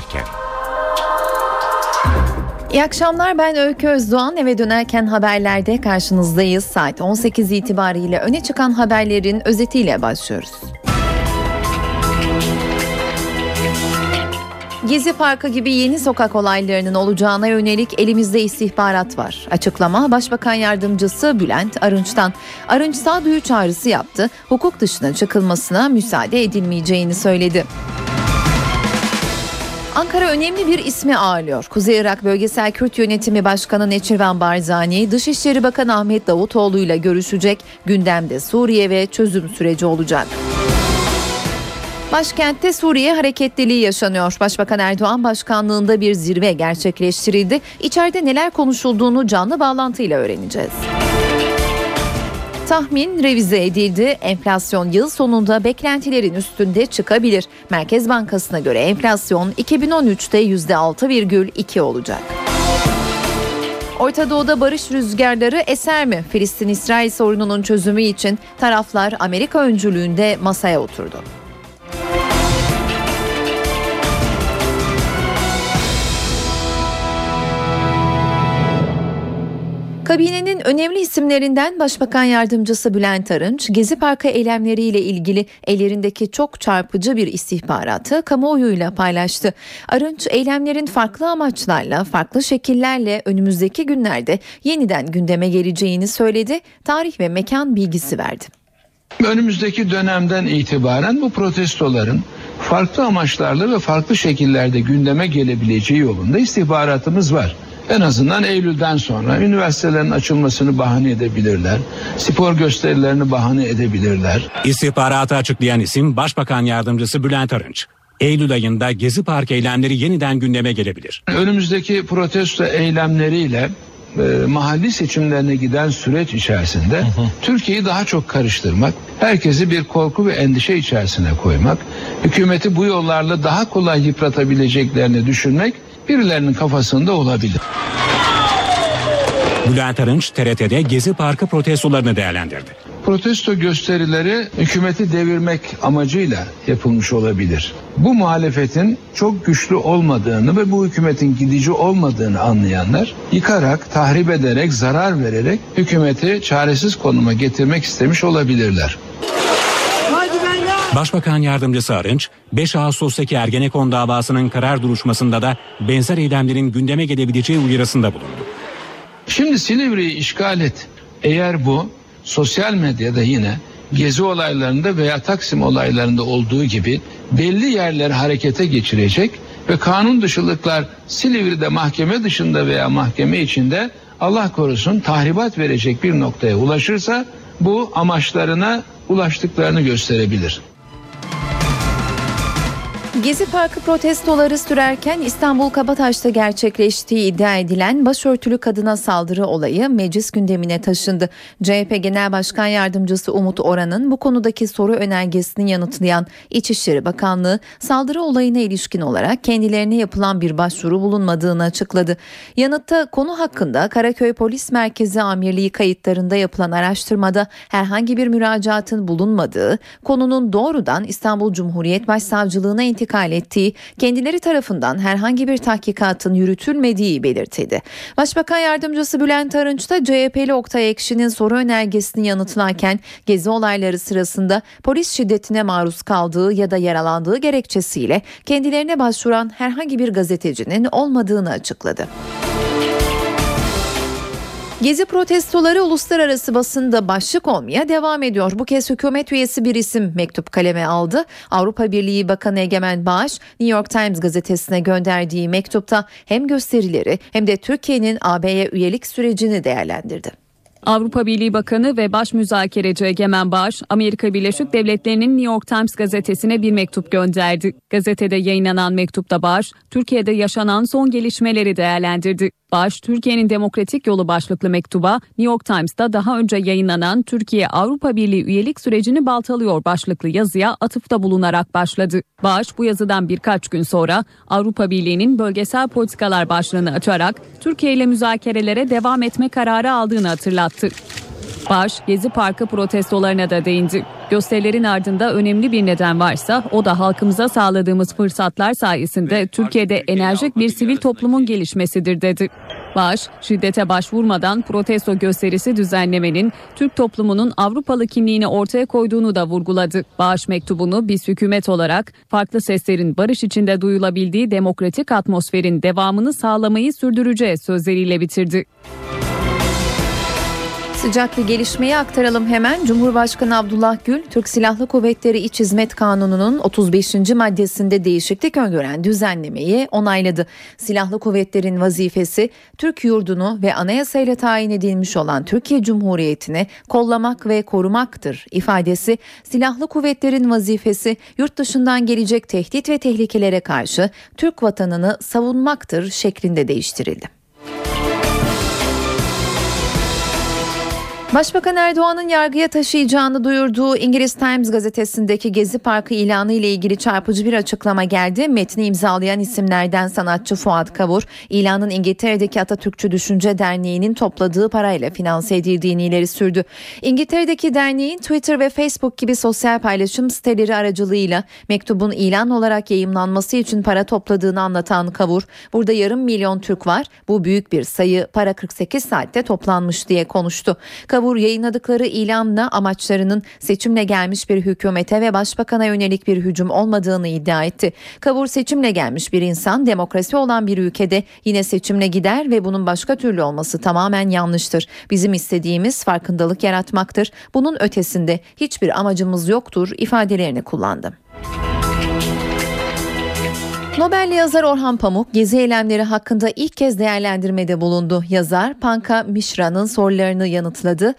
dönerken. İyi akşamlar ben Öykü Özdoğan eve dönerken haberlerde karşınızdayız. Saat 18 itibariyle öne çıkan haberlerin özetiyle başlıyoruz. Gezi Parkı gibi yeni sokak olaylarının olacağına yönelik elimizde istihbarat var. Açıklama Başbakan Yardımcısı Bülent Arınç'tan. Arınç sağduyu çağrısı yaptı. Hukuk dışına çıkılmasına müsaade edilmeyeceğini söyledi. Ankara önemli bir ismi ağırlıyor. Kuzey Irak Bölgesel Kürt Yönetimi Başkanı Neçirvan Barzani, Dışişleri Bakanı Ahmet Davutoğlu ile görüşecek. Gündemde Suriye ve çözüm süreci olacak. Başkentte Suriye hareketliliği yaşanıyor. Başbakan Erdoğan başkanlığında bir zirve gerçekleştirildi. İçeride neler konuşulduğunu canlı bağlantıyla öğreneceğiz. Tahmin revize edildi. Enflasyon yıl sonunda beklentilerin üstünde çıkabilir. Merkez Bankası'na göre enflasyon 2013'te %6,2 olacak. Orta Doğu'da barış rüzgarları eser mi? Filistin-İsrail sorununun çözümü için taraflar Amerika öncülüğünde masaya oturdu. Kabinenin önemli isimlerinden Başbakan Yardımcısı Bülent Arınç, Gezi Parkı eylemleriyle ilgili ellerindeki çok çarpıcı bir istihbaratı kamuoyuyla paylaştı. Arınç, eylemlerin farklı amaçlarla, farklı şekillerle önümüzdeki günlerde yeniden gündeme geleceğini söyledi, tarih ve mekan bilgisi verdi. Önümüzdeki dönemden itibaren bu protestoların farklı amaçlarla ve farklı şekillerde gündeme gelebileceği yolunda istihbaratımız var. En azından Eylül'den sonra üniversitelerin açılmasını bahane edebilirler. Spor gösterilerini bahane edebilirler. İstihbaratı açıklayan isim Başbakan Yardımcısı Bülent Arınç. Eylül ayında Gezi Park eylemleri yeniden gündeme gelebilir. Önümüzdeki protesto eylemleriyle e, mahalli seçimlerine giden süreç içerisinde Türkiye'yi daha çok karıştırmak, herkesi bir korku ve endişe içerisine koymak, hükümeti bu yollarla daha kolay yıpratabileceklerini düşünmek birilerinin kafasında olabilir. Bülent Arınç TRT'de Gezi Parkı protestolarını değerlendirdi. Protesto gösterileri hükümeti devirmek amacıyla yapılmış olabilir. Bu muhalefetin çok güçlü olmadığını ve bu hükümetin gidici olmadığını anlayanlar yıkarak, tahrip ederek, zarar vererek hükümeti çaresiz konuma getirmek istemiş olabilirler. Başbakan Yardımcısı Arınç, 5 Ağustos'taki Ergenekon davasının karar duruşmasında da benzer eylemlerin gündeme gelebileceği uyarısında bulundu. Şimdi Silivri'yi işgal et. Eğer bu sosyal medyada yine gezi olaylarında veya Taksim olaylarında olduğu gibi belli yerleri harekete geçirecek ve kanun dışılıklar Silivri'de mahkeme dışında veya mahkeme içinde Allah korusun tahribat verecek bir noktaya ulaşırsa bu amaçlarına ulaştıklarını gösterebilir. Gezi Parkı protestoları sürerken İstanbul Kabataş'ta gerçekleştiği iddia edilen başörtülü kadına saldırı olayı meclis gündemine taşındı. CHP Genel Başkan Yardımcısı Umut Oran'ın bu konudaki soru önergesini yanıtlayan İçişleri Bakanlığı saldırı olayına ilişkin olarak kendilerine yapılan bir başvuru bulunmadığını açıkladı. Yanıtta konu hakkında Karaköy Polis Merkezi Amirliği kayıtlarında yapılan araştırmada herhangi bir müracaatın bulunmadığı, konunun doğrudan İstanbul Cumhuriyet Başsavcılığına intikal intikal ettiği, kendileri tarafından herhangi bir tahkikatın yürütülmediği belirtildi. Başbakan Yardımcısı Bülent Arınç da CHP'li Oktay Ekşi'nin soru önergesini yanıtlarken gezi olayları sırasında polis şiddetine maruz kaldığı ya da yaralandığı gerekçesiyle kendilerine başvuran herhangi bir gazetecinin olmadığını açıkladı. Gezi protestoları uluslararası basında başlık olmaya devam ediyor. Bu kez hükümet üyesi bir isim mektup kaleme aldı. Avrupa Birliği Bakanı Egemen Bağış New York Times gazetesine gönderdiği mektupta hem gösterileri hem de Türkiye'nin AB'ye üyelik sürecini değerlendirdi. Avrupa Birliği Bakanı ve Baş Müzakereci Egemen Bağış, Amerika Birleşik Devletleri'nin New York Times gazetesine bir mektup gönderdi. Gazetede yayınlanan mektupta Bağış, Türkiye'de yaşanan son gelişmeleri değerlendirdi. Baş, Türkiye'nin demokratik yolu başlıklı mektuba New York Times'ta daha önce yayınlanan Türkiye Avrupa Birliği üyelik sürecini baltalıyor başlıklı yazıya atıfta bulunarak başladı. Baş bu yazıdan birkaç gün sonra Avrupa Birliği'nin bölgesel politikalar başlığını açarak Türkiye ile müzakerelere devam etme kararı aldığını hatırlattı. Baş, Gezi Parkı protestolarına da değindi. Gösterilerin ardında önemli bir neden varsa o da halkımıza sağladığımız fırsatlar sayesinde Türkiye'de enerjik bir sivil toplumun gelişmesidir dedi. Bağış, şiddete başvurmadan protesto gösterisi düzenlemenin Türk toplumunun Avrupalı kimliğini ortaya koyduğunu da vurguladı. Bağış mektubunu biz hükümet olarak farklı seslerin barış içinde duyulabildiği demokratik atmosferin devamını sağlamayı sürdüreceğiz sözleriyle bitirdi. Sıcak bir gelişmeyi aktaralım hemen. Cumhurbaşkanı Abdullah Gül, Türk Silahlı Kuvvetleri İç Hizmet Kanunu'nun 35. maddesinde değişiklik öngören düzenlemeyi onayladı. Silahlı kuvvetlerin vazifesi Türk yurdunu ve anayasayla tayin edilmiş olan Türkiye Cumhuriyeti'ni kollamak ve korumaktır ifadesi silahlı kuvvetlerin vazifesi yurt dışından gelecek tehdit ve tehlikelere karşı Türk vatanını savunmaktır şeklinde değiştirildi. Başbakan Erdoğan'ın yargıya taşıyacağını duyurduğu İngiliz Times gazetesindeki Gezi Parkı ilanı ile ilgili çarpıcı bir açıklama geldi. Metni imzalayan isimlerden sanatçı Fuat Kavur, ilanın İngiltere'deki Atatürkçü Düşünce Derneği'nin topladığı parayla finanse edildiğini ileri sürdü. İngiltere'deki derneğin Twitter ve Facebook gibi sosyal paylaşım siteleri aracılığıyla mektubun ilan olarak yayımlanması için para topladığını anlatan Kavur, burada yarım milyon Türk var, bu büyük bir sayı, para 48 saatte toplanmış diye konuştu. Kavur Kavur yayınladıkları ilanla amaçlarının seçimle gelmiş bir hükümete ve başbakana yönelik bir hücum olmadığını iddia etti. Kavur seçimle gelmiş bir insan demokrasi olan bir ülkede yine seçimle gider ve bunun başka türlü olması tamamen yanlıştır. Bizim istediğimiz farkındalık yaratmaktır. Bunun ötesinde hiçbir amacımız yoktur ifadelerini kullandı. Nobel yazar Orhan Pamuk gezi eylemleri hakkında ilk kez değerlendirmede bulundu. Yazar Panka Mişra'nın sorularını yanıtladı.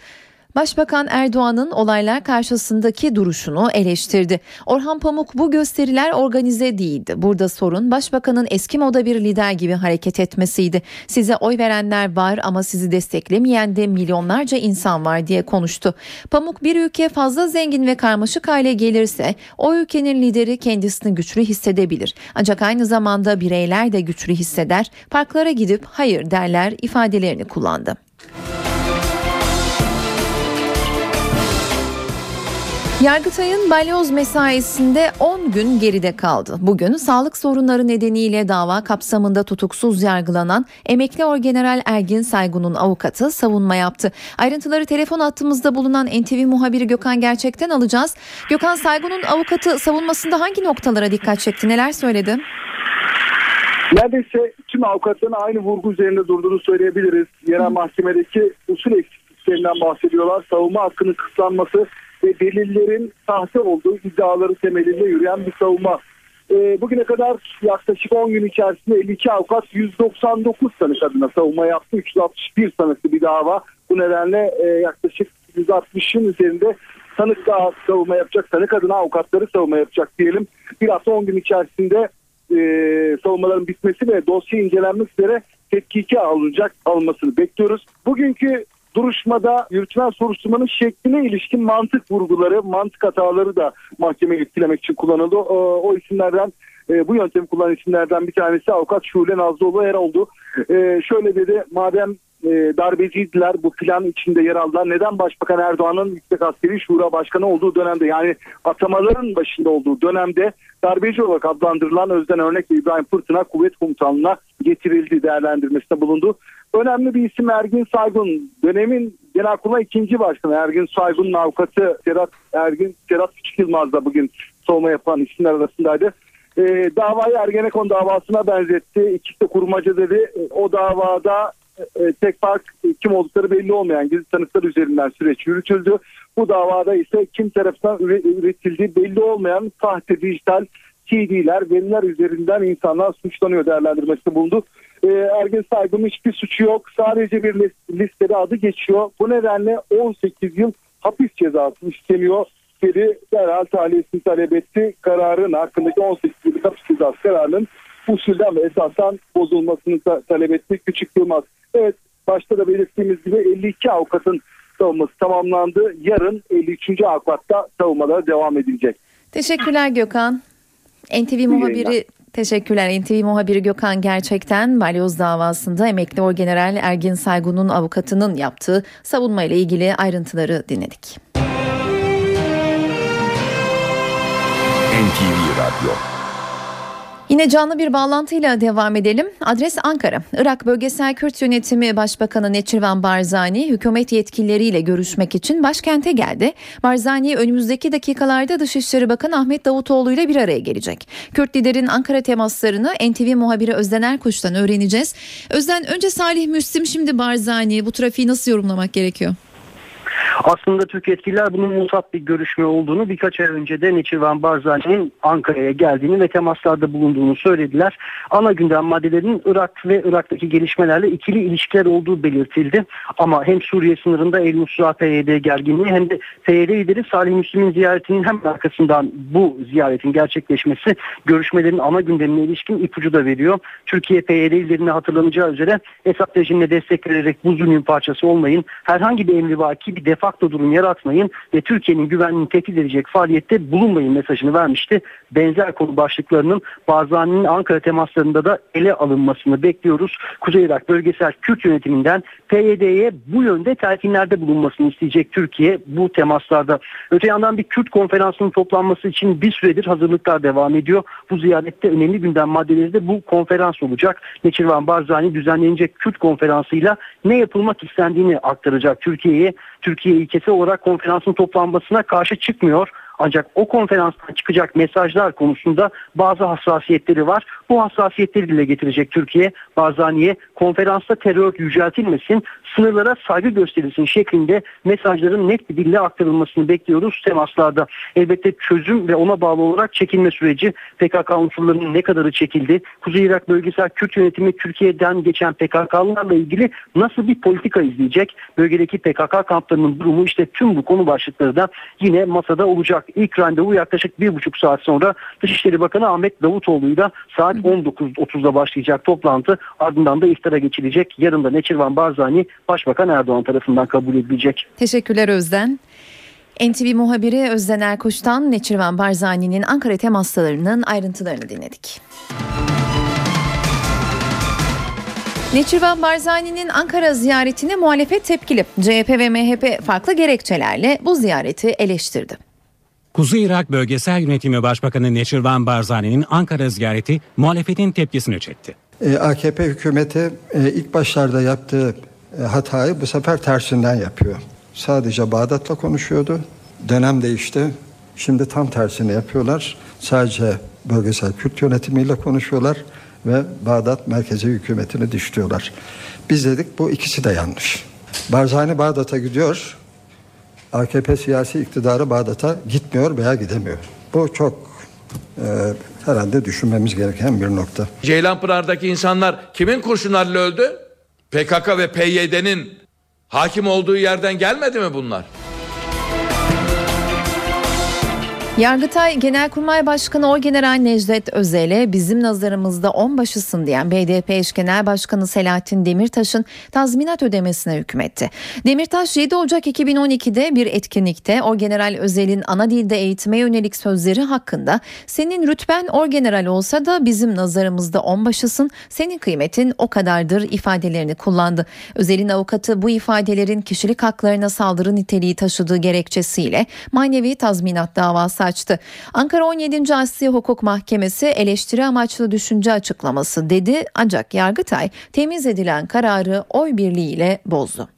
Başbakan Erdoğan'ın olaylar karşısındaki duruşunu eleştirdi. Orhan Pamuk bu gösteriler organize değildi. Burada sorun başbakanın eski moda bir lider gibi hareket etmesiydi. Size oy verenler var ama sizi desteklemeyen de milyonlarca insan var diye konuştu. Pamuk bir ülke fazla zengin ve karmaşık hale gelirse o ülkenin lideri kendisini güçlü hissedebilir. Ancak aynı zamanda bireyler de güçlü hisseder. Parklara gidip hayır derler ifadelerini kullandı. Yargıtay'ın balyoz mesaisinde 10 gün geride kaldı. Bugün sağlık sorunları nedeniyle dava kapsamında tutuksuz yargılanan emekli orgeneral Ergin Saygun'un avukatı savunma yaptı. Ayrıntıları telefon hattımızda bulunan NTV muhabiri Gökhan Gerçek'ten alacağız. Gökhan Saygun'un avukatı savunmasında hangi noktalara dikkat çekti? Neler söyledi? Neredeyse tüm avukatların aynı vurgu üzerinde durduğunu söyleyebiliriz. Yerel mahkemedeki usul eksikliklerinden bahsediyorlar. Savunma hakkının kısıtlanması ve delillerin sahte olduğu iddiaları temelinde yürüyen bir savunma. E, bugüne kadar yaklaşık 10 gün içerisinde 52 avukat 199 sanık adına savunma yaptı. 361 sanıklı bir dava. Bu nedenle e, yaklaşık 160'ın üzerinde sanık daha savunma yapacak. Sanık adına avukatları savunma yapacak diyelim. Bir hafta 10 gün içerisinde e, savunmaların bitmesi ve dosya incelenmek üzere tetkike alınacak alınmasını bekliyoruz. Bugünkü duruşmada yürütülen soruşturmanın şekline ilişkin mantık vurguları, mantık hataları da mahkemeyi etkilemek için kullanıldı. O, o isimlerden e, bu yöntemi kullanan isimlerden bir tanesi avukat Şule Nazlıoğlu yer oldu. E, şöyle dedi madem e, darbeciydiler bu plan içinde yer aldılar. Neden Başbakan Erdoğan'ın Yüksek Askeri Şura Başkanı olduğu dönemde yani atamaların başında olduğu dönemde darbeci olarak adlandırılan Özden Örnek İbrahim Fırtına Kuvvet Komutanlığı'na getirildi değerlendirmesinde bulundu. Önemli bir isim Ergin Saygun. Dönemin Genelkurmay ikinci başkanı Ergin Saygun'un avukatı Sedat Ergin Sedat Küçük Yılmaz da bugün savunma yapan isimler arasındaydı. E, davayı Ergenekon davasına benzetti. İkisi de kurmaca dedi. E, o davada e, tek fark kim oldukları belli olmayan gizli tanıklar üzerinden süreç yürütüldü. Bu davada ise kim tarafından üretildiği belli olmayan sahte dijital CD'ler, veriler üzerinden insanlar suçlanıyor değerlendirmesi bulundu. E, Ergin Saygın'ın hiçbir suçu yok. Sadece bir listede adı geçiyor. Bu nedenle 18 yıl hapis cezası isteniyor dedi. Derhal tahliyesini talep etti. Kararın hakkındaki 18 yıllık hapis cezası kararının usulden ve esasen bozulmasını ta- talep etti. Küçük Yılmaz. Evet başta da belirttiğimiz gibi 52 avukatın savunması tamamlandı. Yarın 53. avukatta savunmalara devam edilecek. Teşekkürler Gökhan. NTV muhabiri Teşekkürler. NTV muhabiri Gökhan Gerçekten balyoz davasında emekli orgeneral Ergin Saygun'un avukatının yaptığı savunma ile ilgili ayrıntıları dinledik. NTV Radyo Yine canlı bir bağlantıyla devam edelim. Adres Ankara. Irak Bölgesel Kürt Yönetimi Başbakanı Neçirvan Barzani hükümet yetkilileriyle görüşmek için başkente geldi. Barzani önümüzdeki dakikalarda Dışişleri Bakanı Ahmet Davutoğlu ile bir araya gelecek. Kürt liderin Ankara temaslarını NTV muhabiri Özden Erkuş'tan öğreneceğiz. Özden önce Salih Müslim şimdi Barzani bu trafiği nasıl yorumlamak gerekiyor? Aslında Türk yetkililer bunun musat bir görüşme olduğunu birkaç ay önce de Neçirvan Barzani'nin Ankara'ya geldiğini ve temaslarda bulunduğunu söylediler. Ana gündem maddelerinin Irak ve Irak'taki gelişmelerle ikili ilişkiler olduğu belirtildi. Ama hem Suriye sınırında El Nusra PYD gerginliği hem de PYD lideri Salih Müslim'in ziyaretinin hem arkasından bu ziyaretin gerçekleşmesi görüşmelerin ana gündemine ilişkin ipucu da veriyor. Türkiye PYD liderine hatırlanacağı üzere Esad rejimine destek vererek bu zulmün parçası olmayın. Herhangi bir emrivaki bir defakto durum yaratmayın ve Türkiye'nin güvenliğini tehdit edecek faaliyette bulunmayın mesajını vermişti. Benzer konu başlıklarının Barzani'nin Ankara temaslarında da ele alınmasını bekliyoruz. Kuzey Irak Bölgesel Kürt Yönetiminden PYD'ye bu yönde telkinlerde bulunmasını isteyecek Türkiye bu temaslarda. Öte yandan bir Kürt konferansının toplanması için bir süredir hazırlıklar devam ediyor. Bu ziyarette önemli gündem maddeleri de bu konferans olacak. Neçirvan Barzani düzenlenecek Kürt konferansıyla ne yapılmak istendiğini aktaracak Türkiye'ye. Türkiye ilkesi olarak konferansın toplanmasına karşı çıkmıyor. Ancak o konferanstan çıkacak mesajlar konusunda bazı hassasiyetleri var. Bu hassasiyetleri dile getirecek Türkiye. Barzaniye konferansta terör yüceltilmesin, sınırlara saygı gösterilsin şeklinde mesajların net bir dille aktarılmasını bekliyoruz temaslarda. Elbette çözüm ve ona bağlı olarak çekilme süreci PKK unsurlarının ne kadarı çekildi? Kuzey Irak Bölgesel Kürt Yönetimi Türkiye'den geçen PKK'larla ilgili nasıl bir politika izleyecek? Bölgedeki PKK kamplarının durumu işte tüm bu konu başlıkları da yine masada olacak. İlk randevu yaklaşık bir buçuk saat sonra Dışişleri Bakanı Ahmet Davutoğlu'yla saat 19.30'da başlayacak toplantı ardından da iftara geçilecek. Yarın da Neçirvan Barzani Başbakan Erdoğan tarafından kabul edilecek. Teşekkürler Özden. NTV muhabiri Özden Erkoç'tan Neçirvan Barzani'nin Ankara temaslarının ayrıntılarını dinledik. Neçirvan Barzani'nin Ankara ziyaretine muhalefet tepkili. CHP ve MHP farklı gerekçelerle bu ziyareti eleştirdi. Kuzey Irak Bölgesel Yönetimi Başbakanı Neçirvan Barzani'nin Ankara ziyareti muhalefetin tepkisini çekti. E, AKP hükümeti e, ilk başlarda yaptığı hatayı bu sefer tersinden yapıyor. Sadece Bağdat'la konuşuyordu. Dönem değişti. Şimdi tam tersini yapıyorlar. Sadece bölgesel Kürt yönetimiyle konuşuyorlar ve Bağdat merkezi hükümetini dişliyorlar. Biz dedik bu ikisi de yanlış. Barzani Bağdat'a gidiyor. AKP siyasi iktidarı Bağdat'a gitmiyor veya gidemiyor. Bu çok e, herhalde düşünmemiz gereken bir nokta. Ceylanpınar'daki insanlar kimin kurşunlarıyla öldü? PKK ve PYD'nin hakim olduğu yerden gelmedi mi bunlar? Yargıtay Genelkurmay Başkanı Orgeneral Necdet Özel'e bizim nazarımızda onbaşısın diyen BDP eş genel başkanı Selahattin Demirtaş'ın tazminat ödemesine hükmetti. Demirtaş 7 Ocak 2012'de bir etkinlikte Orgeneral Özel'in ana dilde eğitime yönelik sözleri hakkında senin rütben Orgeneral olsa da bizim nazarımızda onbaşısın senin kıymetin o kadardır ifadelerini kullandı. Özel'in avukatı bu ifadelerin kişilik haklarına saldırı niteliği taşıdığı gerekçesiyle manevi tazminat davası açtı. Ankara 17. Asya Hukuk Mahkemesi eleştiri amaçlı düşünce açıklaması dedi ancak Yargıtay temiz edilen kararı oy birliğiyle bozdu.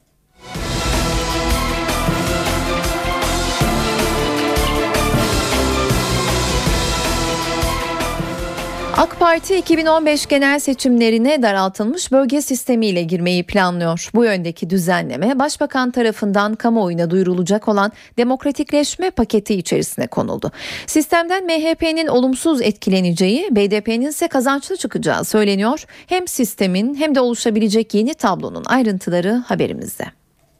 AK Parti 2015 genel seçimlerine daraltılmış bölge sistemiyle girmeyi planlıyor. Bu yöndeki düzenleme Başbakan tarafından kamuoyuna duyurulacak olan demokratikleşme paketi içerisine konuldu. Sistemden MHP'nin olumsuz etkileneceği, BDP'nin ise kazançlı çıkacağı söyleniyor. Hem sistemin hem de oluşabilecek yeni tablonun ayrıntıları haberimizde.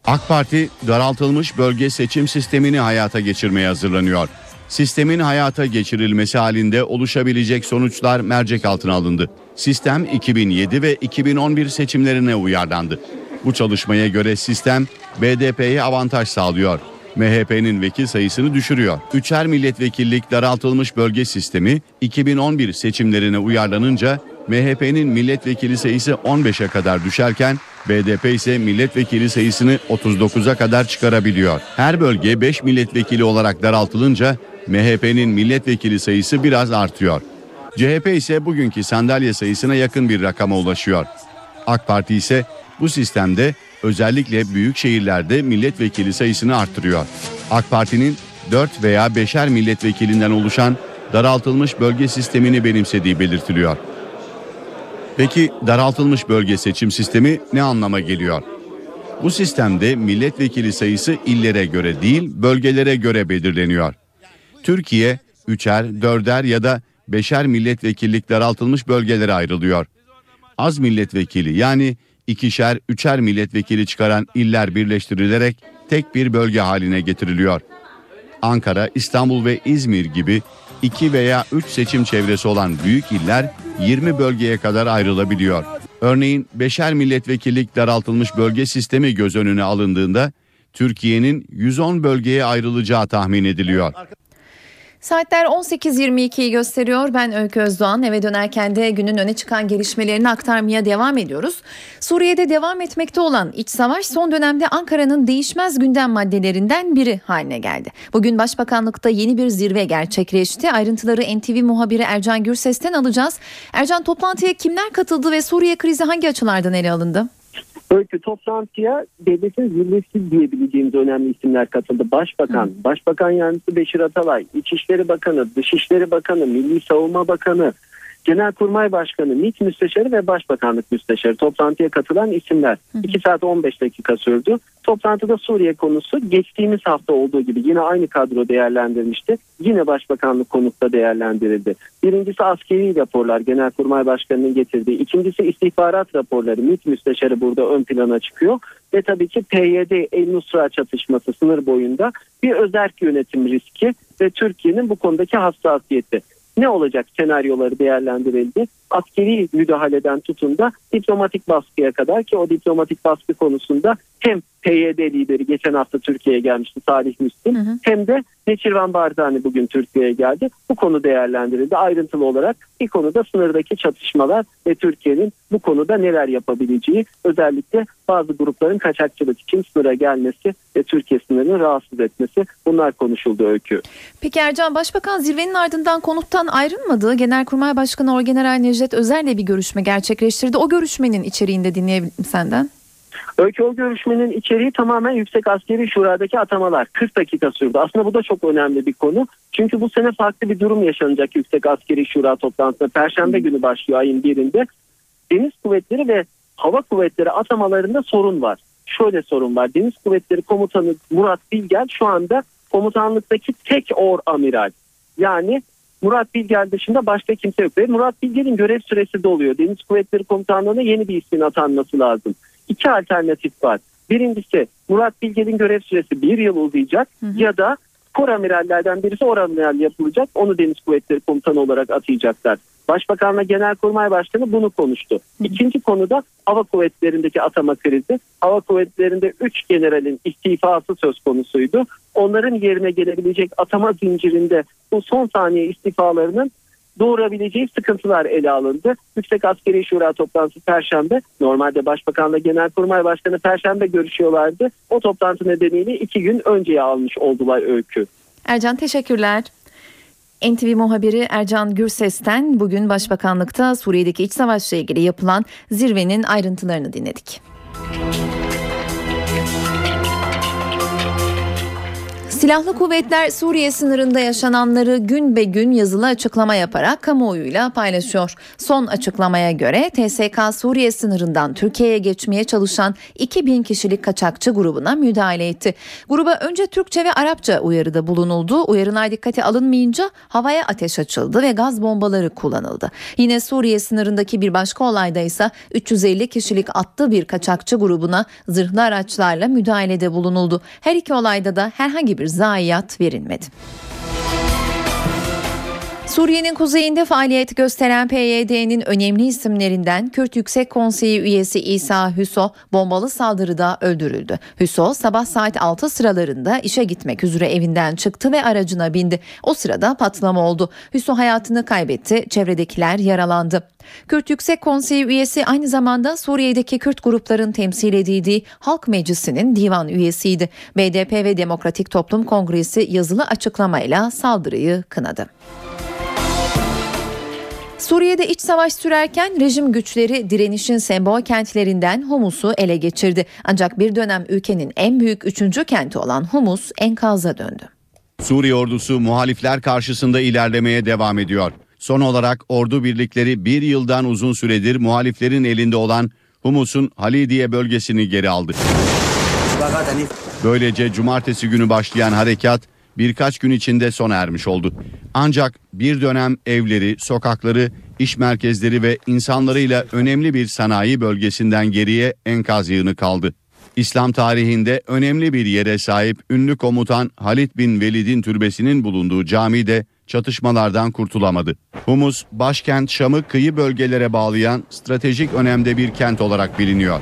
AK Parti daraltılmış bölge seçim sistemini hayata geçirmeye hazırlanıyor. Sistemin hayata geçirilmesi halinde oluşabilecek sonuçlar mercek altına alındı. Sistem 2007 ve 2011 seçimlerine uyarlandı. Bu çalışmaya göre sistem BDP'ye avantaj sağlıyor. MHP'nin vekil sayısını düşürüyor. Üçer milletvekillik daraltılmış bölge sistemi 2011 seçimlerine uyarlanınca MHP'nin milletvekili sayısı 15'e kadar düşerken BDP ise milletvekili sayısını 39'a kadar çıkarabiliyor. Her bölge 5 milletvekili olarak daraltılınca MHP'nin milletvekili sayısı biraz artıyor. CHP ise bugünkü sandalye sayısına yakın bir rakama ulaşıyor. AK Parti ise bu sistemde özellikle büyük şehirlerde milletvekili sayısını arttırıyor. AK Parti'nin 4 veya 5'er milletvekilinden oluşan daraltılmış bölge sistemini benimsediği belirtiliyor. Peki daraltılmış bölge seçim sistemi ne anlama geliyor? Bu sistemde milletvekili sayısı illere göre değil, bölgelere göre belirleniyor. Türkiye üçer, dörder ya da beşer milletvekillik daraltılmış bölgelere ayrılıyor. Az milletvekili yani ikişer, üçer milletvekili çıkaran iller birleştirilerek tek bir bölge haline getiriliyor. Ankara, İstanbul ve İzmir gibi 2 veya 3 seçim çevresi olan büyük iller 20 bölgeye kadar ayrılabiliyor. Örneğin beşer milletvekillik daraltılmış bölge sistemi göz önüne alındığında Türkiye'nin 110 bölgeye ayrılacağı tahmin ediliyor. Saatler 18.22'yi gösteriyor. Ben Öykü Özdoğan. Eve dönerken de günün öne çıkan gelişmelerini aktarmaya devam ediyoruz. Suriye'de devam etmekte olan iç savaş son dönemde Ankara'nın değişmez gündem maddelerinden biri haline geldi. Bugün Başbakanlıkta yeni bir zirve gerçekleşti. Ayrıntıları NTV muhabiri Ercan Gürses'ten alacağız. Ercan toplantıya kimler katıldı ve Suriye krizi hangi açılardan ele alındı? Öykü toplantıya devletin zirvesi diyebileceğimiz önemli isimler katıldı. Başbakan, Hı. Başbakan Yardımcısı Beşir Atalay, İçişleri Bakanı, Dışişleri Bakanı, Milli Savunma Bakanı, Genelkurmay Başkanı, MİT Müsteşarı ve Başbakanlık Müsteşarı toplantıya katılan isimler. Hı 2 saat 15 dakika sürdü. Toplantıda Suriye konusu geçtiğimiz hafta olduğu gibi yine aynı kadro değerlendirmişti. Yine Başbakanlık konutta değerlendirildi. Birincisi askeri raporlar Genelkurmay Başkanı'nın getirdiği. İkincisi istihbarat raporları. MİT Müsteşarı burada ön plana çıkıyor. Ve tabii ki PYD El-Nusra çatışması sınır boyunda bir özerk yönetim riski ve Türkiye'nin bu konudaki hassasiyeti ne olacak senaryoları değerlendirildi. Askeri müdahaleden tutun da diplomatik baskıya kadar ki o diplomatik baskı konusunda hem PYD lideri geçen hafta Türkiye'ye gelmişti Salih Müslim hı hı. hem de Neçirvan Barzani bugün Türkiye'ye geldi. Bu konu değerlendirildi ayrıntılı olarak. Bir konuda sınırdaki çatışmalar ve Türkiye'nin bu konuda neler yapabileceği özellikle bazı grupların kaçakçılık için sınıra gelmesi ve Türkiye sınırını rahatsız etmesi bunlar konuşuldu öykü. Peki Ercan Başbakan zirvenin ardından konuttan ayrılmadı. Genelkurmay Başkanı Orgeneral Necdet Özer'le bir görüşme gerçekleştirdi. O görüşmenin içeriğinde dinleyelim senden. Öykü o görüşmenin içeriği tamamen Yüksek Askeri Şura'daki atamalar. 40 dakika sürdü. Aslında bu da çok önemli bir konu. Çünkü bu sene farklı bir durum yaşanacak Yüksek Askeri Şura toplantısında. Perşembe günü başlıyor ayın birinde. Deniz kuvvetleri ve hava kuvvetleri atamalarında sorun var. Şöyle sorun var. Deniz Kuvvetleri Komutanı Murat Bilgel şu anda komutanlıktaki tek or amiral. Yani Murat Bilgel dışında başka kimse yok. Ve Murat Bilgel'in görev süresi doluyor. Deniz Kuvvetleri Komutanlığı'na yeni bir ismin atanması lazım iki alternatif var. Birincisi Murat Bilge'nin görev süresi bir yıl uzayacak hı hı. ya da kor amirallerden birisi oramiral yapılacak. Onu Deniz Kuvvetleri Komutanı olarak atayacaklar. Başbakanla Genelkurmay Başkanı bunu konuştu. İkinci konuda hava kuvvetlerindeki atama krizi. Hava kuvvetlerinde 3 generalin istifası söz konusuydu. Onların yerine gelebilecek atama zincirinde bu son saniye istifalarının doğurabileceği sıkıntılar ele alındı. Yüksek Askeri Şura toplantısı Perşembe. Normalde Başbakanla Genelkurmay Başkanı Perşembe görüşüyorlardı. O toplantı nedeniyle iki gün önceye almış oldular öykü. Ercan teşekkürler. NTV muhabiri Ercan Gürses'ten bugün Başbakanlıkta Suriye'deki iç savaşla ilgili yapılan zirvenin ayrıntılarını dinledik. Silahlı kuvvetler Suriye sınırında yaşananları gün be gün yazılı açıklama yaparak kamuoyuyla paylaşıyor. Son açıklamaya göre TSK Suriye sınırından Türkiye'ye geçmeye çalışan 2000 kişilik kaçakçı grubuna müdahale etti. Gruba önce Türkçe ve Arapça uyarıda bulunuldu. Uyarılar dikkate alınmayınca havaya ateş açıldı ve gaz bombaları kullanıldı. Yine Suriye sınırındaki bir başka olayda ise 350 kişilik attı bir kaçakçı grubuna zırhlı araçlarla müdahalede bulunuldu. Her iki olayda da herhangi bir zayiat verilmedi. Suriye'nin kuzeyinde faaliyet gösteren PYD'nin önemli isimlerinden Kürt Yüksek Konseyi üyesi İsa Hüso bombalı saldırıda öldürüldü. Hüso sabah saat 6 sıralarında işe gitmek üzere evinden çıktı ve aracına bindi. O sırada patlama oldu. Hüso hayatını kaybetti, çevredekiler yaralandı. Kürt Yüksek Konseyi üyesi aynı zamanda Suriye'deki Kürt grupların temsil edildiği Halk Meclisi'nin divan üyesiydi. BDP ve Demokratik Toplum Kongresi yazılı açıklamayla saldırıyı kınadı. Suriye'de iç savaş sürerken rejim güçleri direnişin sembol kentlerinden Humus'u ele geçirdi. Ancak bir dönem ülkenin en büyük üçüncü kenti olan Humus enkaza döndü. Suriye ordusu muhalifler karşısında ilerlemeye devam ediyor. Son olarak ordu birlikleri bir yıldan uzun süredir muhaliflerin elinde olan Humus'un Halidiye bölgesini geri aldı. Böylece cumartesi günü başlayan harekat birkaç gün içinde sona ermiş oldu. Ancak bir dönem evleri, sokakları, iş merkezleri ve insanlarıyla önemli bir sanayi bölgesinden geriye enkaz yığını kaldı. İslam tarihinde önemli bir yere sahip ünlü komutan Halid bin Velid'in türbesinin bulunduğu cami de çatışmalardan kurtulamadı. Humus, başkent Şam'ı kıyı bölgelere bağlayan stratejik önemde bir kent olarak biliniyor.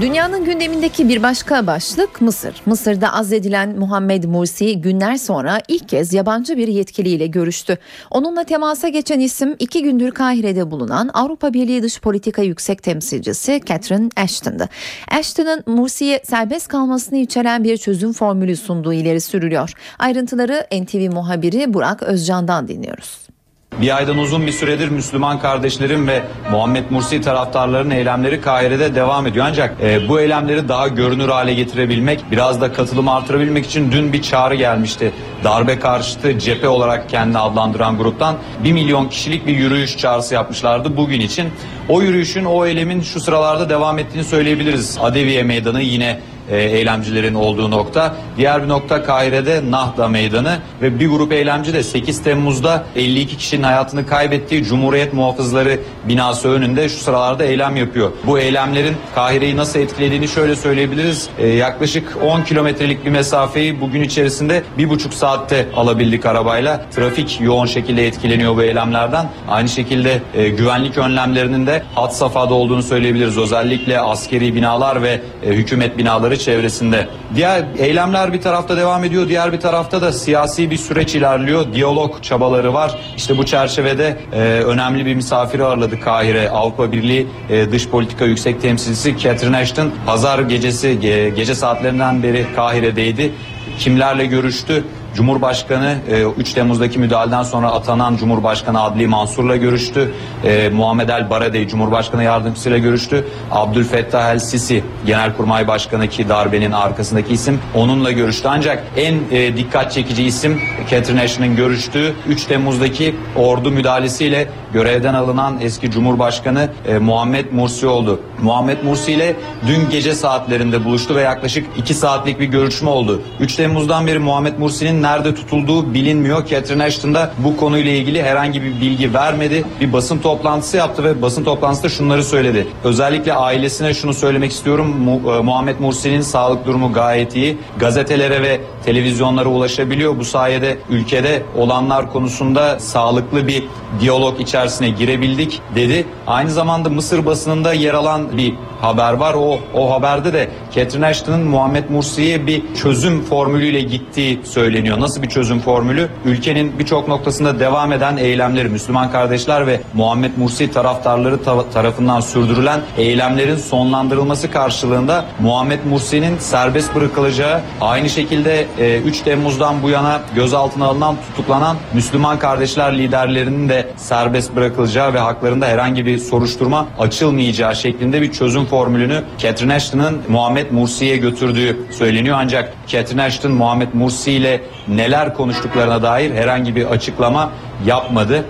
Dünyanın gündemindeki bir başka başlık Mısır. Mısır'da azledilen Muhammed Mursi günler sonra ilk kez yabancı bir yetkiliyle görüştü. Onunla temasa geçen isim iki gündür Kahire'de bulunan Avrupa Birliği Dış Politika Yüksek Temsilcisi Catherine Ashton'dı. Ashton'ın Mursi'ye serbest kalmasını içeren bir çözüm formülü sunduğu ileri sürülüyor. Ayrıntıları NTV muhabiri Burak Özcan'dan dinliyoruz. Bir aydan uzun bir süredir Müslüman kardeşlerim ve Muhammed Mursi taraftarlarının eylemleri Kahire'de devam ediyor. Ancak e, bu eylemleri daha görünür hale getirebilmek, biraz da katılımı artırabilmek için dün bir çağrı gelmişti. Darbe karşıtı cephe olarak kendini adlandıran gruptan 1 milyon kişilik bir yürüyüş çağrısı yapmışlardı bugün için. O yürüyüşün, o eylemin şu sıralarda devam ettiğini söyleyebiliriz. Adeviye Meydanı yine e, eylemcilerin olduğu nokta. Diğer bir nokta Kahire'de Nahda Meydanı ve bir grup eylemci de 8 Temmuz'da 52 kişinin hayatını kaybettiği Cumhuriyet Muhafızları binası önünde şu sıralarda eylem yapıyor. Bu eylemlerin Kahire'yi nasıl etkilediğini şöyle söyleyebiliriz. E, yaklaşık 10 kilometrelik bir mesafeyi bugün içerisinde bir buçuk saatte alabildik arabayla. Trafik yoğun şekilde etkileniyor bu eylemlerden. Aynı şekilde e, güvenlik önlemlerinin de hat safhada olduğunu söyleyebiliriz. Özellikle askeri binalar ve e, hükümet binaları çevresinde. Diğer eylemler bir tarafta devam ediyor, diğer bir tarafta da siyasi bir süreç ilerliyor. Diyalog çabaları var. İşte bu çerçevede e, önemli bir misafiri ağırladı Kahire. Avrupa Birliği e, Dış Politika Yüksek Temsilcisi Catherine Ashton pazar gecesi e, gece saatlerinden beri Kahire'deydi. Kimlerle görüştü? Cumhurbaşkanı 3 Temmuz'daki müdahaleden sonra atanan Cumhurbaşkanı Adli Mansur'la görüştü. E, Muhammed El Baradey Cumhurbaşkanı yardımcısıyla görüştü. Abdülfettah El Sisi Genelkurmay Başkanı ki darbenin arkasındaki isim onunla görüştü. Ancak en e, dikkat çekici isim Catherine Ashton'ın görüştüğü 3 Temmuz'daki ordu müdahalesiyle görevden alınan eski Cumhurbaşkanı e, Muhammed Mursi oldu. Muhammed Mursi ile dün gece saatlerinde buluştu ve yaklaşık 2 saatlik bir görüşme oldu. 3 Temmuz'dan beri Muhammed Mursi'nin nerede tutulduğu bilinmiyor. Catherine Ashton da bu konuyla ilgili herhangi bir bilgi vermedi. Bir basın toplantısı yaptı ve basın toplantısında şunları söyledi. Özellikle ailesine şunu söylemek istiyorum. Mu, e, Muhammed Mursi'nin sağlık durumu gayet iyi. Gazetelere ve televizyonlara ulaşabiliyor. Bu sayede ülkede olanlar konusunda sağlıklı bir diyalog içerisine girebildik dedi. Aynı zamanda Mısır basınında yer alan bir haber var. O o haberde de Catherine Ashton'ın Muhammed Mursi'ye bir çözüm formülüyle gittiği söyleniyor. Nasıl bir çözüm formülü? Ülkenin birçok noktasında devam eden eylemleri Müslüman kardeşler ve Muhammed Mursi taraftarları ta- tarafından sürdürülen eylemlerin sonlandırılması karşılığında Muhammed Mursi'nin serbest bırakılacağı aynı şekilde e, 3 Temmuz'dan bu yana gözaltına alınan tutuklanan Müslüman kardeşler liderlerinin de serbest bırakılacağı ve haklarında herhangi bir soruşturma açılmayacağı şeklinde bir çözüm formülünü Catherine Ashton'ın Muhammed Mursi'ye götürdüğü söyleniyor. Ancak Catherine Ashton Muhammed Mursi ile neler konuştuklarına dair herhangi bir açıklama yapmadı.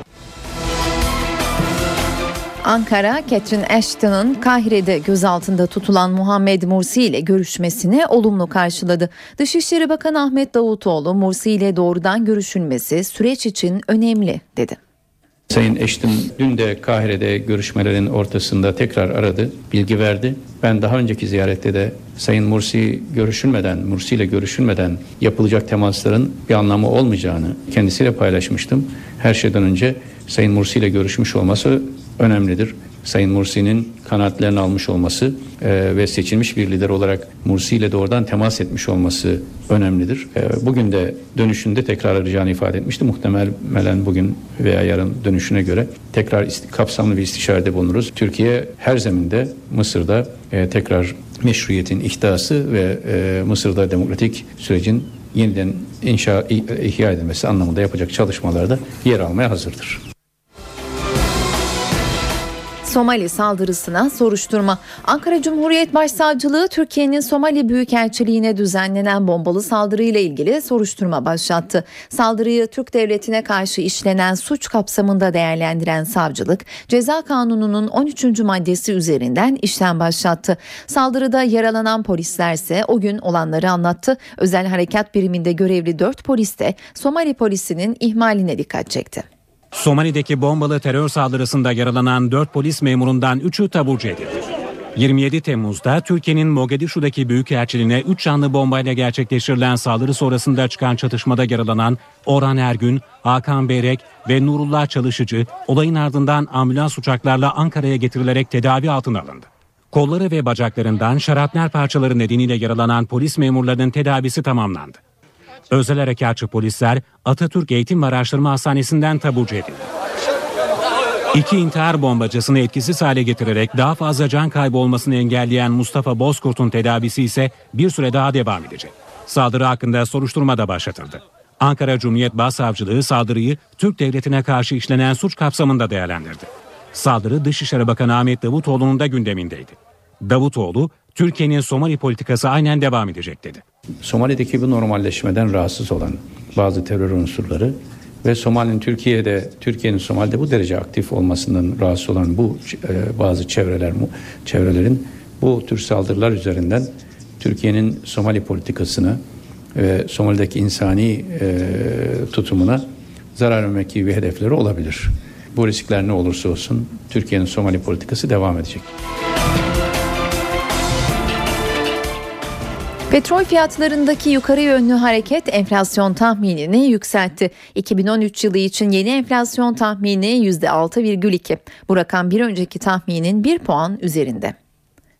Ankara, Catherine Ashton'ın Kahire'de gözaltında tutulan Muhammed Mursi ile görüşmesini olumlu karşıladı. Dışişleri Bakanı Ahmet Davutoğlu, Mursi ile doğrudan görüşülmesi süreç için önemli dedi. Sayın Ashton dün de Kahire'de görüşmelerin ortasında tekrar aradı, bilgi verdi. Ben daha önceki ziyarette de Sayın Mursi görüşülmeden, Mursi ile görüşülmeden yapılacak temasların bir anlamı olmayacağını kendisiyle paylaşmıştım. Her şeyden önce Sayın Mursi ile görüşmüş olması önemlidir. Sayın Mursi'nin kanaatlerini almış olması e, ve seçilmiş bir lider olarak Mursi ile doğrudan temas etmiş olması önemlidir. E, bugün de dönüşünde tekrar arayacağını ifade etmişti. Muhtemelen bugün veya yarın dönüşüne göre tekrar kapsamlı bir istişarede bulunuruz. Türkiye her zeminde Mısır'da e, tekrar meşruiyetin ihdası ve e, Mısır'da demokratik sürecin yeniden inşa ihya edilmesi anlamında yapacak çalışmalarda yer almaya hazırdır. Somali saldırısına soruşturma. Ankara Cumhuriyet Başsavcılığı Türkiye'nin Somali Büyükelçiliğine düzenlenen bombalı saldırıyla ilgili soruşturma başlattı. Saldırıyı Türk Devleti'ne karşı işlenen suç kapsamında değerlendiren savcılık, Ceza Kanunu'nun 13. maddesi üzerinden işlem başlattı. Saldırıda yaralanan polisler ise o gün olanları anlattı. Özel Harekat Biriminde görevli 4 polis de Somali polisinin ihmaline dikkat çekti. Somali'deki bombalı terör saldırısında yaralanan 4 polis memurundan 3'ü taburcu edildi. 27 Temmuz'da Türkiye'nin Mogadishu'daki büyükelçiliğine 3 canlı bombayla gerçekleştirilen saldırı sonrasında çıkan çatışmada yaralanan Orhan Ergün, Hakan Berek ve Nurullah Çalışıcı olayın ardından ambulans uçaklarla Ankara'ya getirilerek tedavi altına alındı. Kolları ve bacaklarından şarapnel parçaları nedeniyle yaralanan polis memurlarının tedavisi tamamlandı. Özel harekatçı polisler Atatürk Eğitim ve Araştırma Hastanesi'nden taburcu edildi. İki intihar bombacısını etkisiz hale getirerek daha fazla can kaybı olmasını engelleyen Mustafa Bozkurt'un tedavisi ise bir süre daha devam edecek. Saldırı hakkında soruşturma da başlatıldı. Ankara Cumhuriyet Başsavcılığı saldırıyı Türk Devleti'ne karşı işlenen suç kapsamında değerlendirdi. Saldırı Dışişleri Bakanı Ahmet Davutoğlu'nun da gündemindeydi. Davutoğlu, Türkiye'nin Somali politikası aynen devam edecek dedi. Somali'deki bu normalleşmeden rahatsız olan bazı terör unsurları ve Somali'nin Türkiye'de Türkiye'nin Somali'de bu derece aktif olmasından rahatsız olan bu e, bazı çevreler çevrelerin bu tür saldırılar üzerinden Türkiye'nin Somali politikasını ve Somali'deki insani e, tutumuna zarar vermek gibi hedefleri olabilir. Bu riskler ne olursa olsun Türkiye'nin Somali politikası devam edecek. Petrol fiyatlarındaki yukarı yönlü hareket enflasyon tahminini yükseltti. 2013 yılı için yeni enflasyon tahmini %6,2. Bu rakam bir önceki tahminin 1 puan üzerinde.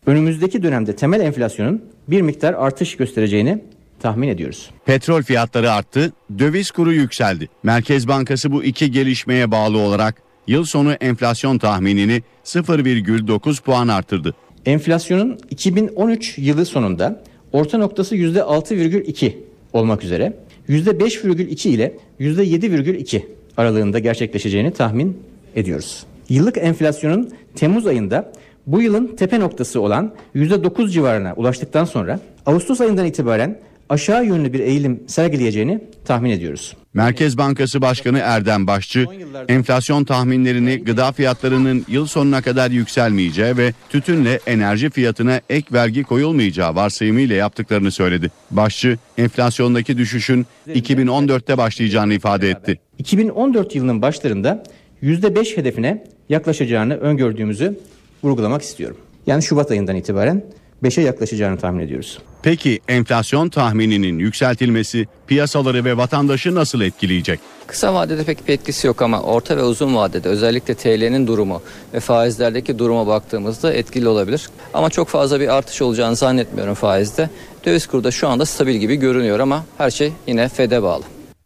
Önümüzdeki dönemde temel enflasyonun bir miktar artış göstereceğini tahmin ediyoruz. Petrol fiyatları arttı, döviz kuru yükseldi. Merkez Bankası bu iki gelişmeye bağlı olarak yıl sonu enflasyon tahminini 0,9 puan arttırdı. Enflasyonun 2013 yılı sonunda orta noktası %6,2 olmak üzere %5,2 ile %7,2 aralığında gerçekleşeceğini tahmin ediyoruz. Yıllık enflasyonun Temmuz ayında bu yılın tepe noktası olan %9 civarına ulaştıktan sonra Ağustos ayından itibaren aşağı yönlü bir eğilim sergileyeceğini tahmin ediyoruz. Merkez Bankası Başkanı Erdem Başçı, enflasyon tahminlerini gıda fiyatlarının yıl sonuna kadar yükselmeyeceği ve tütünle enerji fiyatına ek vergi koyulmayacağı varsayımıyla yaptıklarını söyledi. Başçı, enflasyondaki düşüşün 2014'te başlayacağını ifade etti. 2014 yılının başlarında %5 hedefine yaklaşacağını öngördüğümüzü vurgulamak istiyorum. Yani Şubat ayından itibaren 5'e yaklaşacağını tahmin ediyoruz. Peki enflasyon tahmininin yükseltilmesi piyasaları ve vatandaşı nasıl etkileyecek? Kısa vadede pek bir etkisi yok ama orta ve uzun vadede özellikle TL'nin durumu ve faizlerdeki duruma baktığımızda etkili olabilir. Ama çok fazla bir artış olacağını zannetmiyorum faizde. Döviz kurda şu anda stabil gibi görünüyor ama her şey yine FED'e bağlı.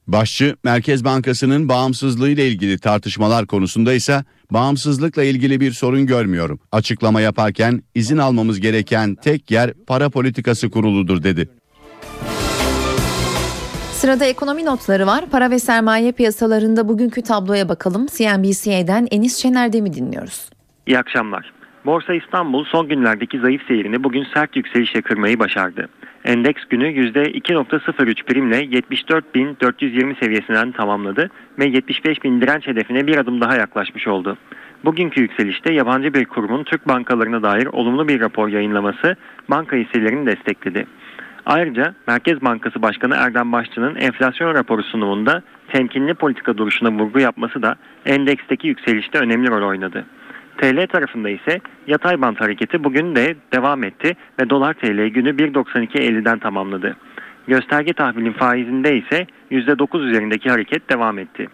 Başçı Merkez Bankası'nın bağımsızlığı ile ilgili tartışmalar konusunda ise bağımsızlıkla ilgili bir sorun görmüyorum. Açıklama yaparken izin almamız gereken tek yer para politikası kuruludur dedi. Sırada ekonomi notları var. Para ve sermaye piyasalarında bugünkü tabloya bakalım. CNBC'den Enis Şener'de mi dinliyoruz? İyi akşamlar. Borsa İstanbul son günlerdeki zayıf seyrini bugün sert yükselişe kırmayı başardı. Endeks günü %2.03 primle 74.420 seviyesinden tamamladı ve 75.000 direnç hedefine bir adım daha yaklaşmış oldu. Bugünkü yükselişte yabancı bir kurumun Türk bankalarına dair olumlu bir rapor yayınlaması banka hisselerini destekledi. Ayrıca Merkez Bankası Başkanı Erdem Başçı'nın enflasyon raporu sunumunda temkinli politika duruşuna vurgu yapması da endeksteki yükselişte önemli rol oynadı. TL tarafında ise yatay bant hareketi bugün de devam etti ve dolar TL günü 1.92.50'den tamamladı. Gösterge tahvilin faizinde ise %9 üzerindeki hareket devam etti.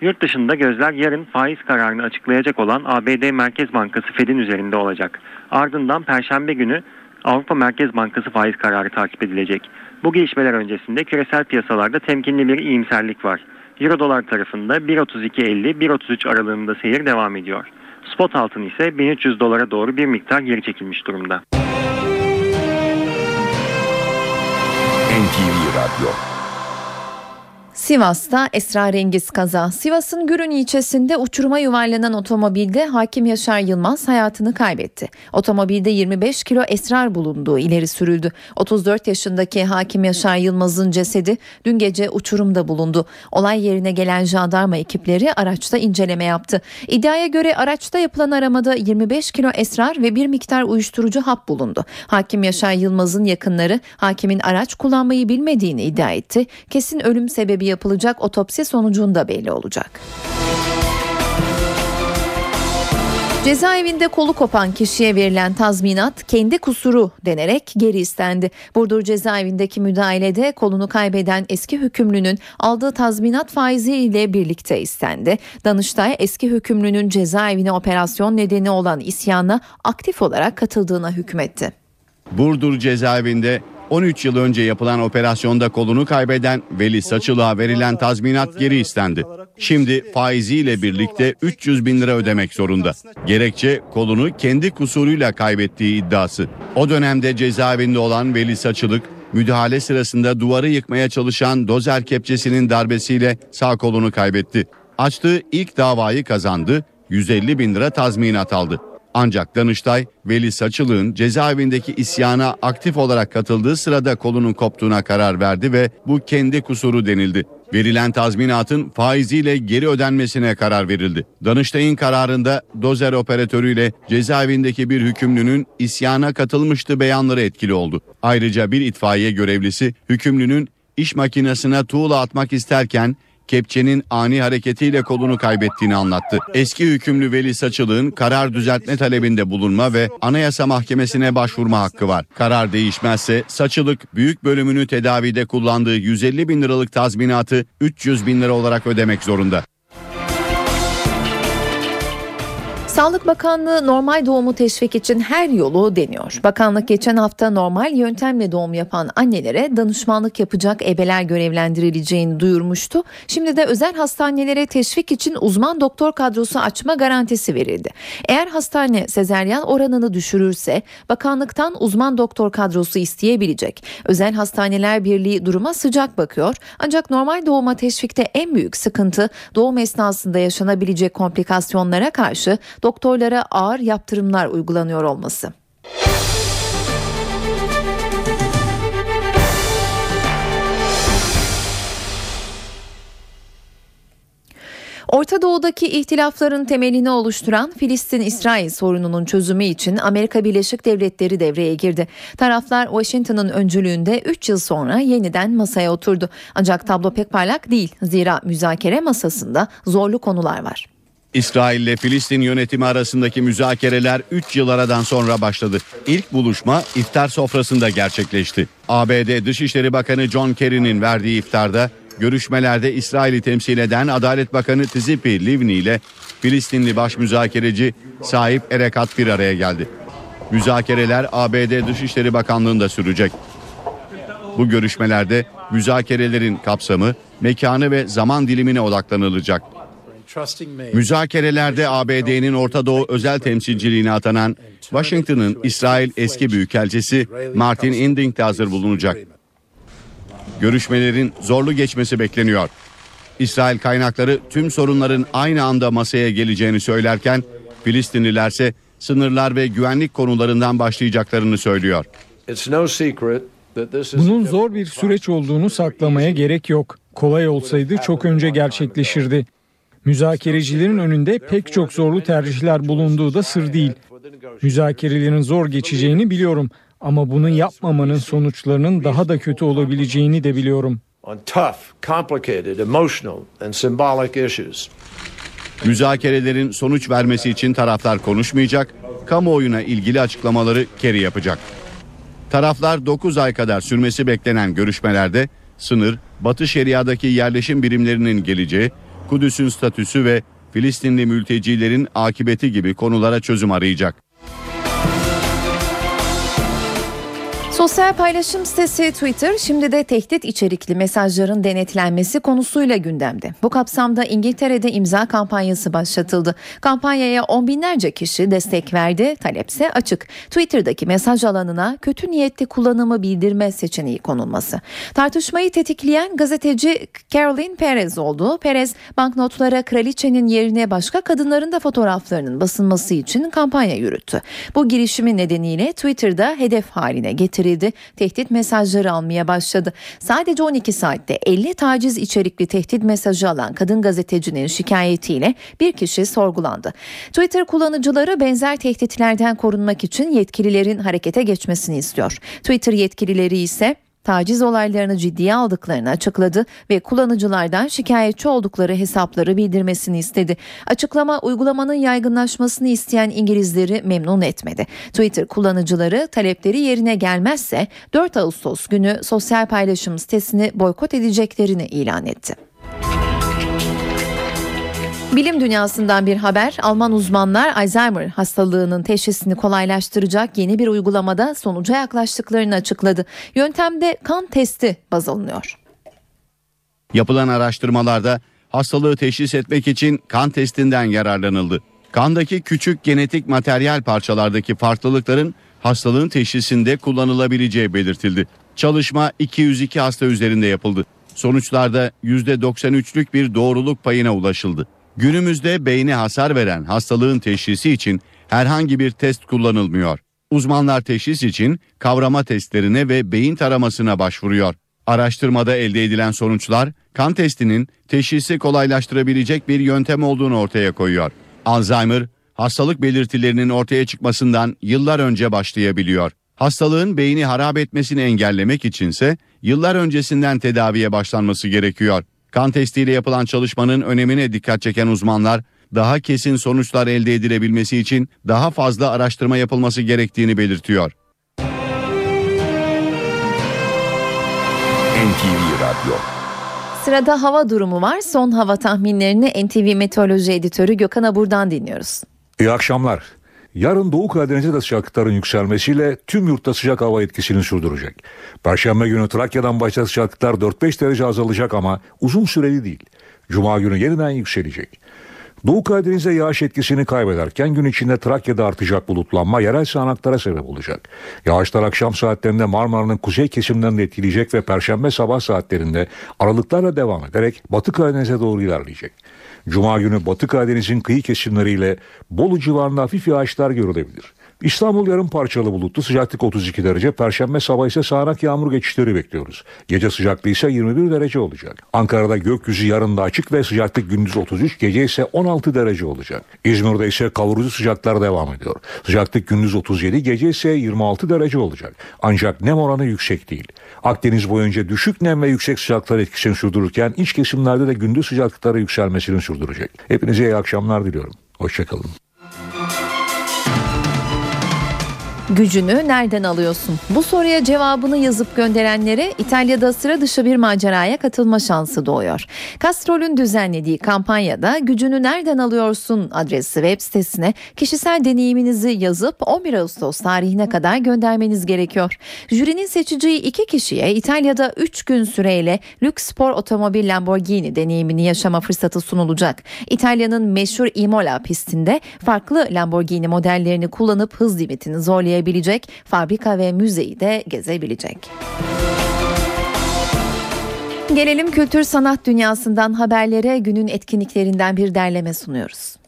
Yurt dışında gözler yarın faiz kararını açıklayacak olan ABD Merkez Bankası Fed'in üzerinde olacak. Ardından Perşembe günü Avrupa Merkez Bankası faiz kararı takip edilecek. Bu gelişmeler öncesinde küresel piyasalarda temkinli bir iyimserlik var. Euro dolar tarafında 1.32.50-1.33 aralığında seyir devam ediyor. Spot altın ise 1300 dolara doğru bir miktar geri çekilmiş durumda. NTV Radyo Sivas'ta esrarengiz kaza. Sivas'ın Gürün ilçesinde uçuruma yuvarlanan otomobilde Hakim Yaşar Yılmaz hayatını kaybetti. Otomobilde 25 kilo esrar bulunduğu ileri sürüldü. 34 yaşındaki Hakim Yaşar Yılmaz'ın cesedi dün gece uçurumda bulundu. Olay yerine gelen jandarma ekipleri araçta inceleme yaptı. İddiaya göre araçta yapılan aramada 25 kilo esrar ve bir miktar uyuşturucu hap bulundu. Hakim Yaşar Yılmaz'ın yakınları hakimin araç kullanmayı bilmediğini iddia etti. Kesin ölüm sebebi yapılacak otopsi sonucunda belli olacak. Cezaevinde kolu kopan kişiye verilen tazminat kendi kusuru denerek geri istendi. Burdur cezaevindeki müdahalede kolunu kaybeden eski hükümlünün aldığı tazminat faiziyle birlikte istendi. Danıştay eski hükümlünün cezaevine operasyon nedeni olan isyana aktif olarak katıldığına hükmetti. Burdur cezaevinde 13 yıl önce yapılan operasyonda kolunu kaybeden Veli Saçılığa verilen tazminat geri istendi. Şimdi faiziyle birlikte 300 bin lira ödemek zorunda. Gerekçe kolunu kendi kusuruyla kaybettiği iddiası. O dönemde cezaevinde olan Veli Saçılık müdahale sırasında duvarı yıkmaya çalışan dozer kepçesinin darbesiyle sağ kolunu kaybetti. Açtığı ilk davayı kazandı, 150 bin lira tazminat aldı. Ancak Danıştay Veli Saçılık'ın cezaevindeki isyana aktif olarak katıldığı sırada kolunun koptuğuna karar verdi ve bu kendi kusuru denildi. Verilen tazminatın faiziyle geri ödenmesine karar verildi. Danıştay'ın kararında dozer operatörüyle cezaevindeki bir hükümlünün isyana katılmıştı beyanları etkili oldu. Ayrıca bir itfaiye görevlisi hükümlünün iş makinesine tuğla atmak isterken kepçenin ani hareketiyle kolunu kaybettiğini anlattı. Eski hükümlü Veli Saçılık'ın karar düzeltme talebinde bulunma ve Anayasa Mahkemesi'ne başvurma hakkı var. Karar değişmezse Saçılık büyük bölümünü tedavide kullandığı 150 bin liralık tazminatı 300 bin lira olarak ödemek zorunda. Sağlık Bakanlığı normal doğumu teşvik için her yolu deniyor. Bakanlık geçen hafta normal yöntemle doğum yapan annelere danışmanlık yapacak ebeler görevlendirileceğini duyurmuştu. Şimdi de özel hastanelere teşvik için uzman doktor kadrosu açma garantisi verildi. Eğer hastane sezeryan oranını düşürürse bakanlıktan uzman doktor kadrosu isteyebilecek. Özel Hastaneler Birliği duruma sıcak bakıyor. Ancak normal doğuma teşvikte en büyük sıkıntı doğum esnasında yaşanabilecek komplikasyonlara karşı doktorlara ağır yaptırımlar uygulanıyor olması. Orta Doğu'daki ihtilafların temelini oluşturan Filistin-İsrail sorununun çözümü için Amerika Birleşik Devletleri devreye girdi. Taraflar Washington'ın öncülüğünde 3 yıl sonra yeniden masaya oturdu. Ancak tablo pek parlak değil. Zira müzakere masasında zorlu konular var. İsrail ile Filistin yönetimi arasındaki müzakereler 3 yıl aradan sonra başladı. İlk buluşma iftar sofrasında gerçekleşti. ABD Dışişleri Bakanı John Kerry'nin verdiği iftarda görüşmelerde İsrail'i temsil eden Adalet Bakanı Tzipi Livni ile Filistinli baş müzakereci Sahip Erekat bir araya geldi. Müzakereler ABD Dışişleri Bakanlığı'nda sürecek. Bu görüşmelerde müzakerelerin kapsamı, mekanı ve zaman dilimine odaklanılacak. Müzakerelerde ABD'nin Orta Doğu özel temsilciliğine atanan Washington'ın İsrail eski büyükelçisi Martin Inding de hazır bulunacak. Görüşmelerin zorlu geçmesi bekleniyor. İsrail kaynakları tüm sorunların aynı anda masaya geleceğini söylerken Filistinlilerse sınırlar ve güvenlik konularından başlayacaklarını söylüyor. Bunun zor bir süreç olduğunu saklamaya gerek yok. Kolay olsaydı çok önce gerçekleşirdi. Müzakerecilerin önünde pek çok zorlu tercihler bulunduğu da sır değil. Müzakerelerin zor geçeceğini biliyorum ama bunu yapmamanın sonuçlarının daha da kötü olabileceğini de biliyorum. Müzakerelerin sonuç vermesi için taraflar konuşmayacak, kamuoyuna ilgili açıklamaları Kerry yapacak. Taraflar 9 ay kadar sürmesi beklenen görüşmelerde sınır, Batı Şeria'daki yerleşim birimlerinin geleceği, Kudüs'ün statüsü ve Filistinli mültecilerin akıbeti gibi konulara çözüm arayacak. Sosyal paylaşım sitesi Twitter şimdi de tehdit içerikli mesajların denetlenmesi konusuyla gündemde. Bu kapsamda İngiltere'de imza kampanyası başlatıldı. Kampanyaya on binlerce kişi destek verdi. Talepse açık. Twitter'daki mesaj alanına kötü niyetli kullanımı bildirme seçeneği konulması. Tartışmayı tetikleyen gazeteci Caroline Perez oldu. Perez banknotlara kraliçenin yerine başka kadınların da fotoğraflarının basılması için kampanya yürüttü. Bu girişimin nedeniyle Twitter'da hedef haline getirildi edildi. Tehdit mesajları almaya başladı. Sadece 12 saatte 50 taciz içerikli tehdit mesajı alan kadın gazetecinin şikayetiyle bir kişi sorgulandı. Twitter kullanıcıları benzer tehditlerden korunmak için yetkililerin harekete geçmesini istiyor. Twitter yetkilileri ise taciz olaylarını ciddiye aldıklarını açıkladı ve kullanıcılardan şikayetçi oldukları hesapları bildirmesini istedi. Açıklama uygulamanın yaygınlaşmasını isteyen İngilizleri memnun etmedi. Twitter kullanıcıları talepleri yerine gelmezse 4 Ağustos günü sosyal paylaşım sitesini boykot edeceklerini ilan etti. Bilim dünyasından bir haber. Alman uzmanlar Alzheimer hastalığının teşhisini kolaylaştıracak yeni bir uygulamada sonuca yaklaştıklarını açıkladı. Yöntemde kan testi baz alınıyor. Yapılan araştırmalarda hastalığı teşhis etmek için kan testinden yararlanıldı. Kandaki küçük genetik materyal parçalardaki farklılıkların hastalığın teşhisinde kullanılabileceği belirtildi. Çalışma 202 hasta üzerinde yapıldı. Sonuçlarda %93'lük bir doğruluk payına ulaşıldı. Günümüzde beyne hasar veren hastalığın teşhisi için herhangi bir test kullanılmıyor. Uzmanlar teşhis için kavrama testlerine ve beyin taramasına başvuruyor. Araştırmada elde edilen sonuçlar kan testinin teşhisi kolaylaştırabilecek bir yöntem olduğunu ortaya koyuyor. Alzheimer, hastalık belirtilerinin ortaya çıkmasından yıllar önce başlayabiliyor. Hastalığın beyni harap etmesini engellemek içinse yıllar öncesinden tedaviye başlanması gerekiyor. Kan testiyle yapılan çalışmanın önemine dikkat çeken uzmanlar daha kesin sonuçlar elde edilebilmesi için daha fazla araştırma yapılması gerektiğini belirtiyor. NTV Radyo Sırada hava durumu var. Son hava tahminlerini NTV Meteoroloji Editörü Gökhan Abur'dan dinliyoruz. İyi akşamlar. Yarın Doğu Karadeniz'de de sıcaklıkların yükselmesiyle tüm yurtta sıcak hava etkisini sürdürecek. Perşembe günü Trakya'dan başlayan sıcaklıklar 4-5 derece azalacak ama uzun süreli değil. Cuma günü yeniden yükselecek. Doğu Karadeniz'de yağış etkisini kaybederken gün içinde Trakya'da artacak bulutlanma yerel sağanaklara sebep olacak. Yağışlar akşam saatlerinde Marmara'nın kuzey kesimlerini etkileyecek ve perşembe sabah saatlerinde aralıklarla devam ederek Batı Karadeniz'e doğru ilerleyecek. Cuma günü Batı Karadeniz'in kıyı kesimleriyle Bolu civarında hafif yağışlar görülebilir. İstanbul yarım parçalı bulutlu sıcaklık 32 derece. Perşembe sabah ise sağanak yağmur geçişleri bekliyoruz. Gece sıcaklığı ise 21 derece olacak. Ankara'da gökyüzü yarın da açık ve sıcaklık gündüz 33, gece ise 16 derece olacak. İzmir'de ise kavurucu sıcaklar devam ediyor. Sıcaklık gündüz 37, gece ise 26 derece olacak. Ancak nem oranı yüksek değil. Akdeniz boyunca düşük nem ve yüksek sıcaklıklar etkisini sürdürürken iç kesimlerde de gündüz sıcaklıkları yükselmesini sürdürecek. Hepinize iyi akşamlar diliyorum. Hoşçakalın. Gücünü nereden alıyorsun? Bu soruya cevabını yazıp gönderenlere İtalya'da sıra dışı bir maceraya katılma şansı doğuyor. Castrol'ün düzenlediği kampanyada gücünü nereden alıyorsun adresi web sitesine kişisel deneyiminizi yazıp 11 Ağustos tarihine kadar göndermeniz gerekiyor. Jürinin seçeceği iki kişiye İtalya'da 3 gün süreyle lüks spor otomobil Lamborghini deneyimini yaşama fırsatı sunulacak. İtalya'nın meşhur Imola pistinde farklı Lamborghini modellerini kullanıp hız limitini zorlayabilirsiniz inceleyebilecek, fabrika ve müzeyi de gezebilecek. Gelelim kültür sanat dünyasından haberlere günün etkinliklerinden bir derleme sunuyoruz.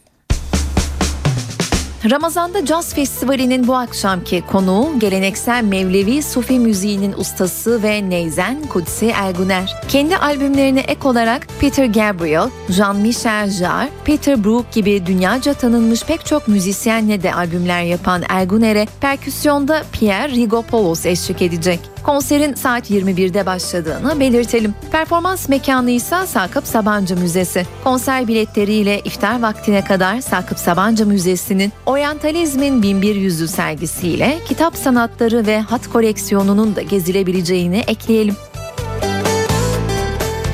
Ramazan'da Caz Festivali'nin bu akşamki konuğu geleneksel Mevlevi Sufi müziğinin ustası ve neyzen Kudsi Erguner. Kendi albümlerine ek olarak Peter Gabriel, Jean-Michel Jarre, Peter Brook gibi dünyaca tanınmış pek çok müzisyenle de albümler yapan Erguner'e perküsyonda Pierre Rigopoulos eşlik edecek. Konserin saat 21'de başladığını belirtelim. Performans mekanı ise Sakıp Sabancı Müzesi. Konser biletleriyle iftar vaktine kadar Sakıp Sabancı Müzesi'nin Oryantalizmin Binbir Yüzü sergisiyle kitap sanatları ve hat koleksiyonunun da gezilebileceğini ekleyelim.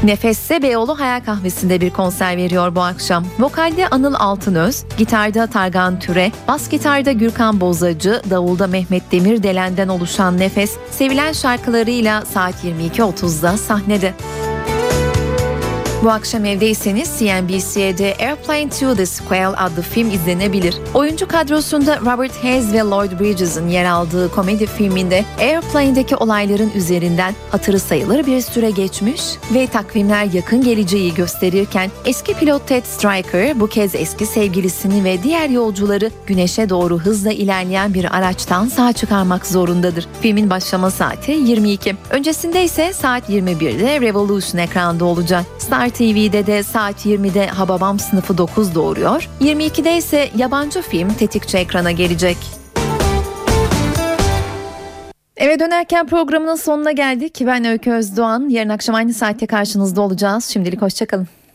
Nefesse Beyoğlu Hayal Kahvesi'nde bir konser veriyor bu akşam. Vokalde Anıl Altınöz, gitarda Targan Türe, bas gitarda Gürkan Bozacı, davulda Mehmet Demirdelen'den oluşan Nefes, sevilen şarkılarıyla saat 22.30'da sahnede. Bu akşam evdeyseniz CNBC'de Airplane to the Square adlı film izlenebilir. Oyuncu kadrosunda Robert Hayes ve Lloyd Bridges'in yer aldığı komedi filminde Airplane'deki olayların üzerinden hatırı sayılır bir süre geçmiş ve takvimler yakın geleceği gösterirken eski pilot Ted Stryker bu kez eski sevgilisini ve diğer yolcuları güneşe doğru hızla ilerleyen bir araçtan sağ çıkarmak zorundadır. Filmin başlama saati 22. Öncesinde ise saat 21'de Revolution ekranda olacak. Star TV'de de saat 20'de Hababam sınıfı 9 doğuruyor. 22'de ise yabancı film tetikçi ekrana gelecek. Eve dönerken programının sonuna geldik. Ben Öykü Özdoğan. Yarın akşam aynı saatte karşınızda olacağız. Şimdilik hoşçakalın.